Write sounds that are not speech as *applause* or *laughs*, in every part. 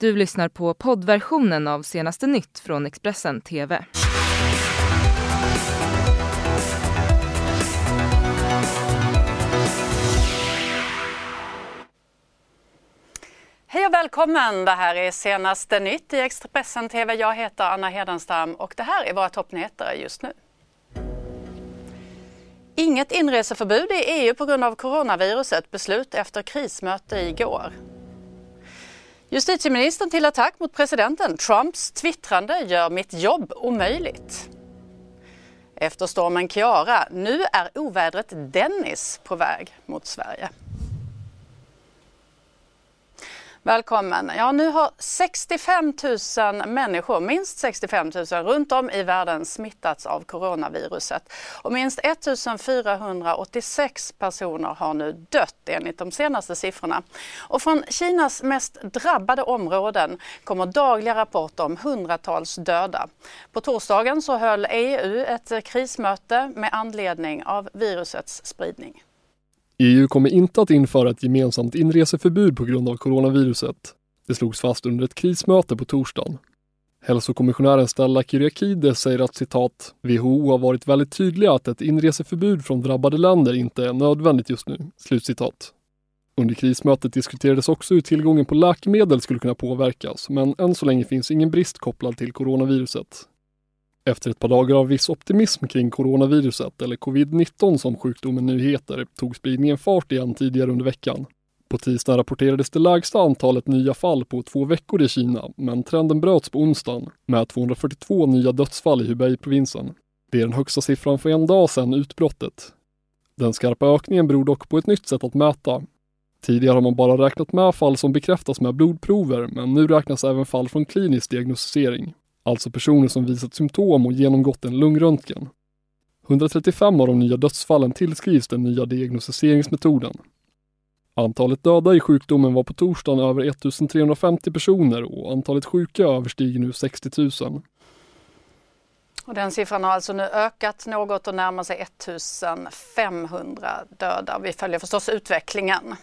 Du lyssnar på poddversionen av senaste nytt från Expressen TV. Hej och välkommen! Det här är senaste nytt i Expressen TV. Jag heter Anna Hedenstam och det här är våra toppnyheter just nu. Inget inreseförbud i EU på grund av coronaviruset. Beslut efter krismöte igår. Justitieministern till attack mot presidenten. Trumps twittrande gör mitt jobb omöjligt. Efter stormen Kiara, nu är ovädret Dennis på väg mot Sverige. Välkommen. Ja, nu har 65 000 människor, minst 65 000 runt om i världen smittats av coronaviruset. Och minst 1 486 personer har nu dött enligt de senaste siffrorna. Och från Kinas mest drabbade områden kommer dagliga rapporter om hundratals döda. På torsdagen så höll EU ett krismöte med anledning av virusets spridning. EU kommer inte att införa ett gemensamt inreseförbud på grund av coronaviruset. Det slogs fast under ett krismöte på torsdagen. Hälsokommissionären Stella Kyriakides säger att citat, WHO har varit väldigt tydliga att ett inreseförbud från drabbade länder inte är nödvändigt just nu. Slutcitat. Under krismötet diskuterades också hur tillgången på läkemedel skulle kunna påverkas, men än så länge finns ingen brist kopplad till coronaviruset. Efter ett par dagar av viss optimism kring coronaviruset, eller covid-19 som sjukdomen nu heter, tog spridningen fart igen tidigare under veckan. På tisdagen rapporterades det lägsta antalet nya fall på två veckor i Kina, men trenden bröts på onsdagen med 242 nya dödsfall i Hubei-provinsen. Det är den högsta siffran för en dag sedan utbrottet. Den skarpa ökningen beror dock på ett nytt sätt att mäta. Tidigare har man bara räknat med fall som bekräftas med blodprover, men nu räknas även fall från klinisk diagnostisering alltså personer som visat symptom och genomgått en lungröntgen. 135 av de nya dödsfallen tillskrivs den nya diagnostiseringsmetoden. Antalet döda i sjukdomen var på torsdagen över 1350 personer och antalet sjuka överstiger nu 60 000. Och den siffran har alltså nu ökat något och närmar sig 1500 döda. Vi följer förstås utvecklingen.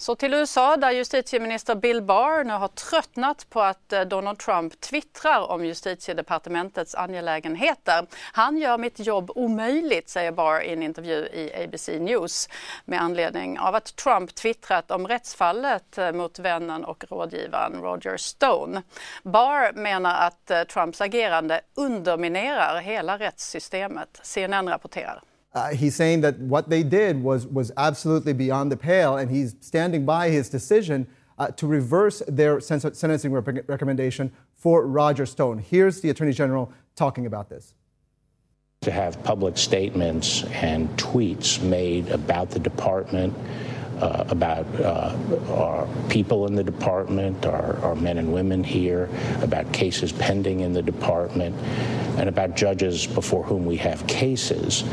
Så till USA där justitieminister Bill Barr nu har tröttnat på att eh, Donald Trump twittrar om justitiedepartementets angelägenheter. Han gör mitt jobb omöjligt, säger Barr i en intervju i ABC News med anledning av att Trump twittrat om rättsfallet eh, mot vännen och rådgivaren Roger Stone. Barr menar att eh, Trumps agerande underminerar hela rättssystemet. CNN rapporterar. Uh, he's saying that what they did was, was absolutely beyond the pale, and he's standing by his decision uh, to reverse their sentencing rec- recommendation for Roger Stone. Here's the Attorney General talking about this. To have public statements and tweets made about the department, uh, about uh, our people in the department, our, our, men and women here, about cases pending in the department, and about judges before whom we have cases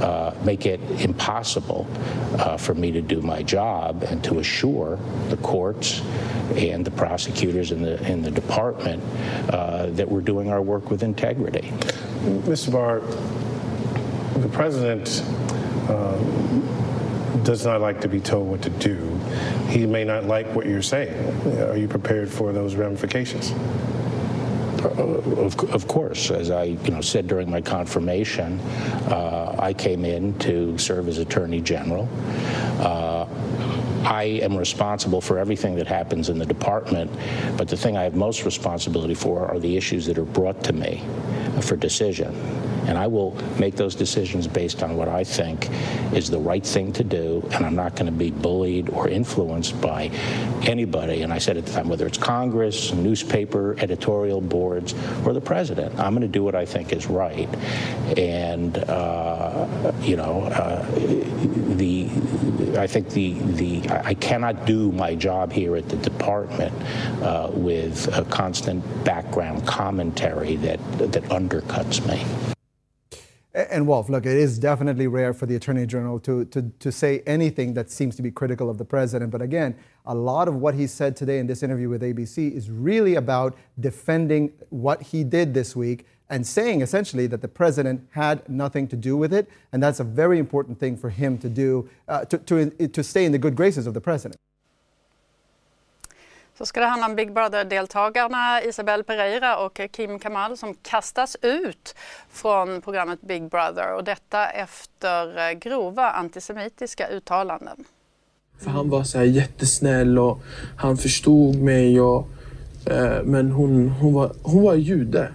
uh, make it impossible uh, for me to do my job and to assure the courts and the prosecutors in the in the department uh, that we're doing our work with integrity. Mr. Barr, the president uh, does not like to be told what to do. He may not like what you're saying. Are you prepared for those ramifications? Uh, of, of, course, as I you know, said during my confirmation, uh, I came in to serve as Attorney General. Uh, I am responsible for everything that happens in the department, but the thing I have most responsibility for are the issues that are brought to me for decision. And I will make those decisions based on what I think is the right thing to do. And I'm not going to be bullied or influenced by anybody. And I said at the time, whether it's Congress, newspaper, editorial boards, or the president, I'm going to do what I think is right. And, uh, you know, uh, the, I think the, the, I cannot do my job here at the department uh, with a constant background commentary that, that undercuts me. And Wolf, look, it is definitely rare for the Attorney General to, to, to say anything that seems to be critical of the president. But again, a lot of what he said today in this interview with ABC is really about defending what he did this week and saying essentially that the president had nothing to do with it. And that's a very important thing for him to do, uh, to, to, to stay in the good graces of the president. Så ska det handla om Big Brother-deltagarna Isabel Pereira och Kim Kamal som kastas ut från programmet Big Brother och detta efter grova antisemitiska uttalanden. För han var så här jättesnäll och han förstod mig och eh, men hon, hon, var, hon var jude.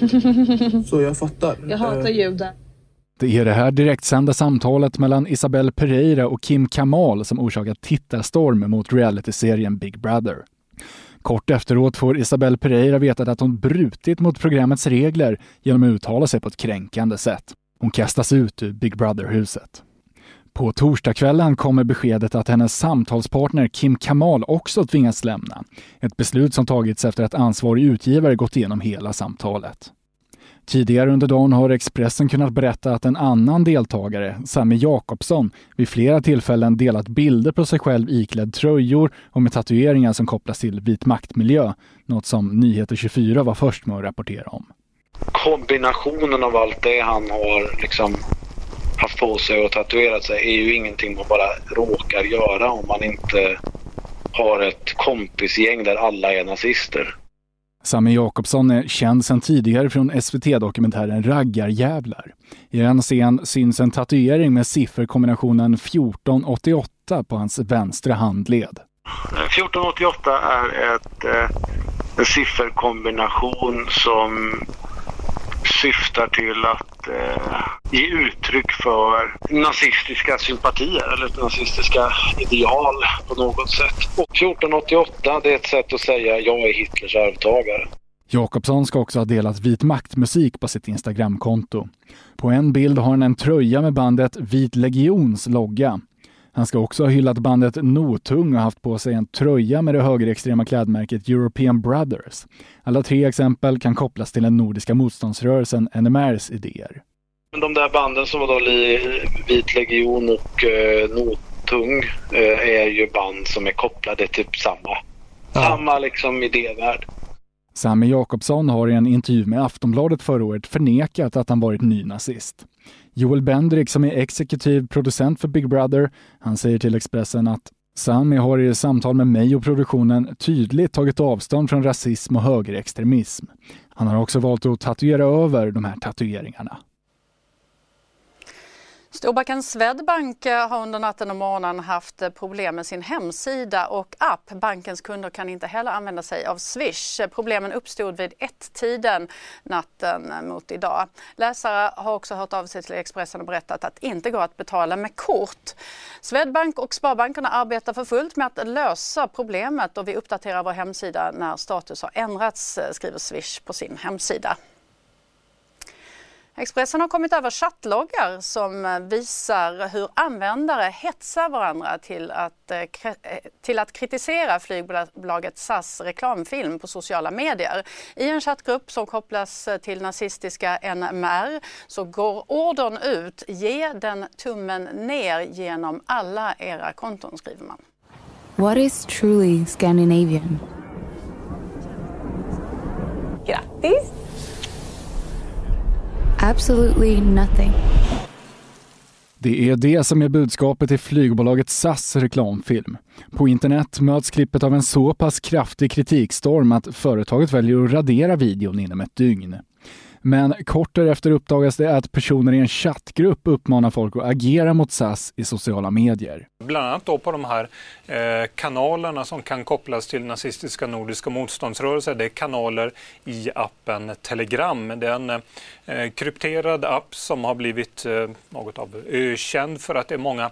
*laughs* så jag fattar. Jag hatar Eh, judar. Det är det här direktsända samtalet mellan Isabel Pereira och Kim Kamal som orsakat tittarstorm mot realityserien Big Brother. Kort efteråt får Isabel Pereira veta att hon brutit mot programmets regler genom att uttala sig på ett kränkande sätt. Hon kastas ut ur Big Brother-huset. På torsdagskvällen kommer beskedet att hennes samtalspartner Kim Kamal också tvingats lämna. Ett beslut som tagits efter att ansvarig utgivare gått igenom hela samtalet. Tidigare under dagen har Expressen kunnat berätta att en annan deltagare, Sami Jakobsson, vid flera tillfällen delat bilder på sig själv iklädd tröjor och med tatueringar som kopplas till vit maktmiljö, något som Nyheter 24 var först med att rapportera om. kombinationen av allt det han har liksom haft på sig och tatuerat sig är ju ingenting man bara råkar göra om man inte har ett kompisgäng där alla är nazister. Sami Jakobsson är känd sedan tidigare från SVT-dokumentären Raggarjävlar. I en scen syns en tatuering med sifferkombinationen 1488 på hans vänstra handled. 1488 är ett, eh, en sifferkombination som syftar till att eh, ge uttryck för nazistiska sympatier eller nazistiska ideal på något sätt. Och 1488 det är ett sätt att säga jag är Hitlers arvtagare. Jakobsson ska också ha delat vit maktmusik på sitt Instagramkonto. På en bild har han en tröja med bandet Vit Legions logga. Han ska också ha hyllat bandet Notung och haft på sig en tröja med det högerextrema klädmärket European Brothers. Alla tre exempel kan kopplas till den nordiska motståndsrörelsen NMRs idéer. Men de där banden som var då li, Vit Legion och eh, Notung eh, är ju band som är kopplade till samma, samma liksom idévärld. Sami Jakobsson har i en intervju med Aftonbladet förra året förnekat att han varit nynazist. Joel Bendrik som är exekutiv producent för Big Brother, han säger till Expressen att Sami har i samtal med mig och produktionen tydligt tagit avstånd från rasism och högerextremism. Han har också valt att tatuera över de här tatueringarna. Storbanken Swedbank eh, har under natten och morgonen haft eh, problem med sin hemsida och app. Bankens kunder kan inte heller använda sig av Swish. Problemen uppstod vid ett-tiden natten eh, mot idag. Läsare har också hört av sig till Expressen och berättat att det inte går att betala med kort. Swedbank och Sparbankerna arbetar för fullt med att lösa problemet och vi uppdaterar vår hemsida när status har ändrats, skriver Swish på sin hemsida. Expressen har kommit över chattloggar som visar hur användare hetsar varandra till att, eh, eh, till att kritisera flygbolaget SAS reklamfilm på sociala medier. I en chattgrupp som kopplas till nazistiska NMR så går ordern ut ge den tummen ner genom alla era konton skriver man. What is truly Scandinavian? Grattis! Absolutely nothing. Det är det som är budskapet i flygbolaget SAS reklamfilm. På internet möts klippet av en så pass kraftig kritikstorm att företaget väljer att radera videon inom ett dygn. Men kort därefter uppdagas det att personer i en chattgrupp uppmanar folk att agera mot SAS i sociala medier. Bland annat då på de här eh, kanalerna som kan kopplas till nazistiska nordiska motståndsrörelser. Det är kanaler i appen Telegram. Det är en eh, krypterad app som har blivit eh, något av ökänd för att det är många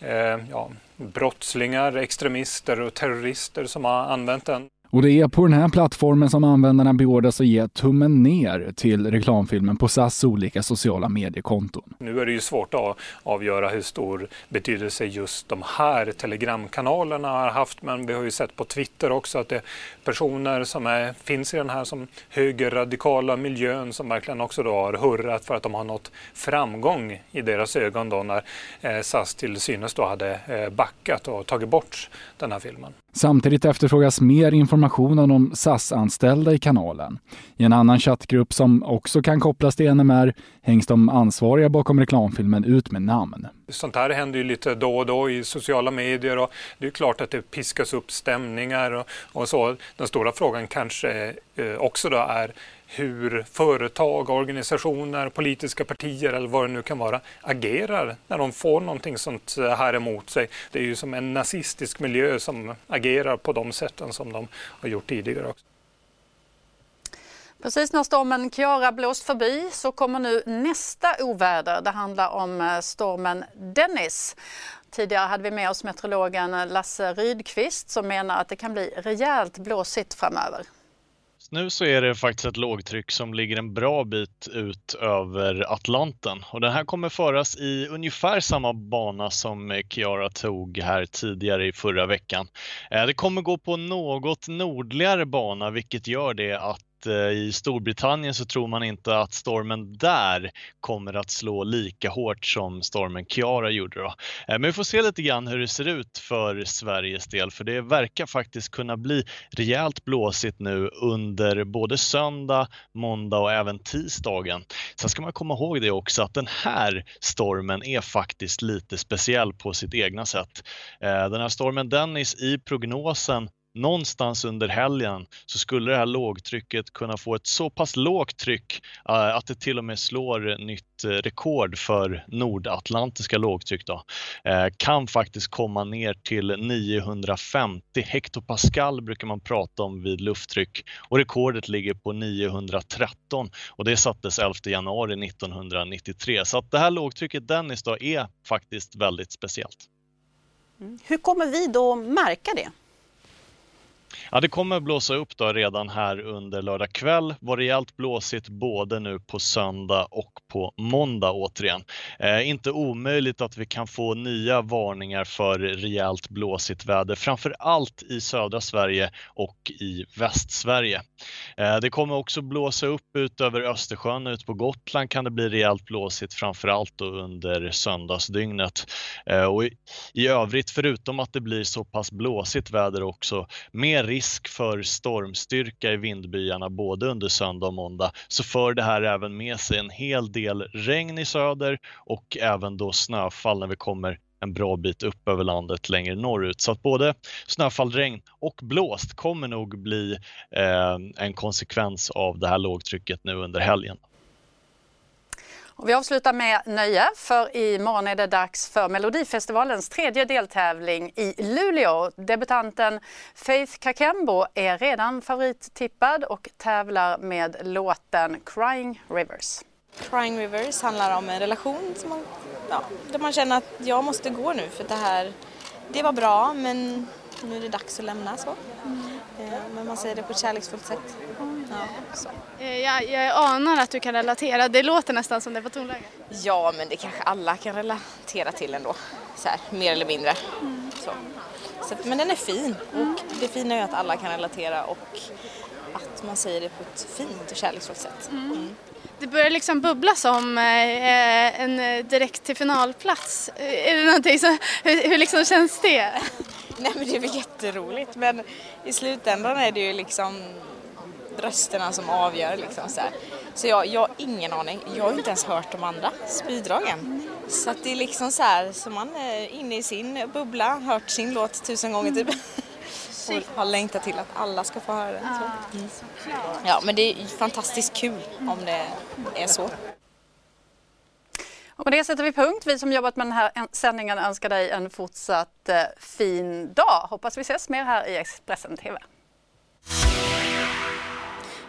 eh, ja, brottslingar, extremister och terrorister som har använt den. Och det är på den här plattformen som användarna beordras att ge tummen ner till reklamfilmen på SAS olika sociala mediekonton. Nu är det ju svårt att avgöra hur stor betydelse just de här telegramkanalerna har haft men vi har ju sett på Twitter också att det är personer som är, finns i den här som högerradikala miljön som verkligen också då har hurrat för att de har nått framgång i deras ögon då när eh, SAS till synes då hade eh, backat och tagit bort den här filmen. Samtidigt efterfrågas mer information informationen om SAS-anställda i kanalen. I en annan chattgrupp som också kan kopplas till NMR hängs de ansvariga bakom reklamfilmen ut med namn. Sånt här händer ju lite då och då i sociala medier och det är klart att det piskas upp stämningar och, och så. Den stora frågan kanske eh, också då är hur företag, organisationer, politiska partier eller vad det nu kan vara agerar när de får någonting sånt här emot sig. Det är ju som en nazistisk miljö som agerar på de sätten som de har gjort tidigare också. Precis när stormen Kiara blåst förbi så kommer nu nästa oväder. Det handlar om eh, stormen Dennis. Tidigare hade vi med oss meteorologen Lasse Rydqvist som menar att det kan bli rejält blåsigt framöver. Nu så är det faktiskt ett lågtryck som ligger en bra bit ut över Atlanten och den här kommer föras i ungefär samma bana som Kiara tog här tidigare i förra veckan. Eh, det kommer gå på något nordligare bana vilket gör det att Eh, I Storbritannien så tror man inte att stormen där kommer att slå lika hårt som stormen Kiara gjorde. Då. Eh, men vi får se lite grann hur det ser ut för Sveriges del för det verkar faktiskt kunna bli rejält blåsigt nu under både söndag, måndag och även tisdagen. Sen ska man komma ihåg det också att den här stormen är faktiskt lite speciell på sitt egna sätt. Eh, den här stormen Dennis i prognosen någonstans under helgen så skulle det här lågtrycket kunna få ett så pass lågt tryck eh, att det till och med slår nytt eh, rekord för nordatlantiska lågtryck. Då. Eh, kan faktiskt komma ner till 950 hektopascal brukar man prata om vid lufttryck och rekordet ligger på 913 och det sattes 11 januari 1993. Så att det här lågtrycket Dennis då är faktiskt väldigt speciellt. Mm. Hur kommer vi då märka det? Ja, det kommer blåsa upp då redan här under lördag kväll. Var rejält blåsigt både nu på söndag och på måndag återigen. Eh, inte omöjligt att vi kan få nya varningar för rejält blåsigt väder, framför allt i södra Sverige och i Västsverige. Eh, det kommer också blåsa upp ut över Östersjön, ut på Gotland kan det bli rejält blåsigt, framför allt under söndagsdygnet. Eh, och i, i övrigt, förutom att det blir så pass blåsigt väder också, mer risk för stormstyrka i vindbyarna både under söndag och måndag så för det här även med sig en hel del regn i söder och även då snöfall när vi kommer en bra bit upp över landet längre norrut. Så att både snöfall, regn och blåst kommer nog bli eh, en konsekvens av det här lågtrycket nu under helgen. Och vi avslutar med nöje, för imorgon är det dags för Melodifestivalens tredje deltävling i Luleå. Debutanten Faith Kakembo är redan favorittippad och tävlar med låten Crying Rivers. Crying Rivers handlar om en relation som man, ja, där man känner att jag måste gå nu för det här, det var bra men nu är det dags att lämna så. Mm. Men man säger det på ett kärleksfullt sätt. Ja. Eh, jag, jag anar att du kan relatera, det låter nästan som det på tonläge. Ja, men det kanske alla kan relatera till ändå, så här, mer eller mindre. Mm. Så. Så, men den är fin och det fina är att alla kan relatera och att man säger det på ett fint och kärleksfullt sätt. Mm. Det börjar liksom bubblas om eh, en direkt till finalplats. Är det någonting som, hur, hur liksom känns det? *laughs* Nej men det är väl jätteroligt men i slutändan är det ju liksom rösterna som avgör liksom så här. Så jag, jag har ingen aning. Jag har inte ens hört de andra spydragen. Så att det är liksom så här, så man är inne i sin bubbla, hört sin låt tusen gånger typ. *laughs* Och har längtat till att alla ska få höra den. Mm. Ja men det är fantastiskt kul om det är så. Och med det sätter vi punkt. Vi som jobbat med den här sändningen önskar dig en fortsatt eh, fin dag. Hoppas vi ses mer här i Expressen TV.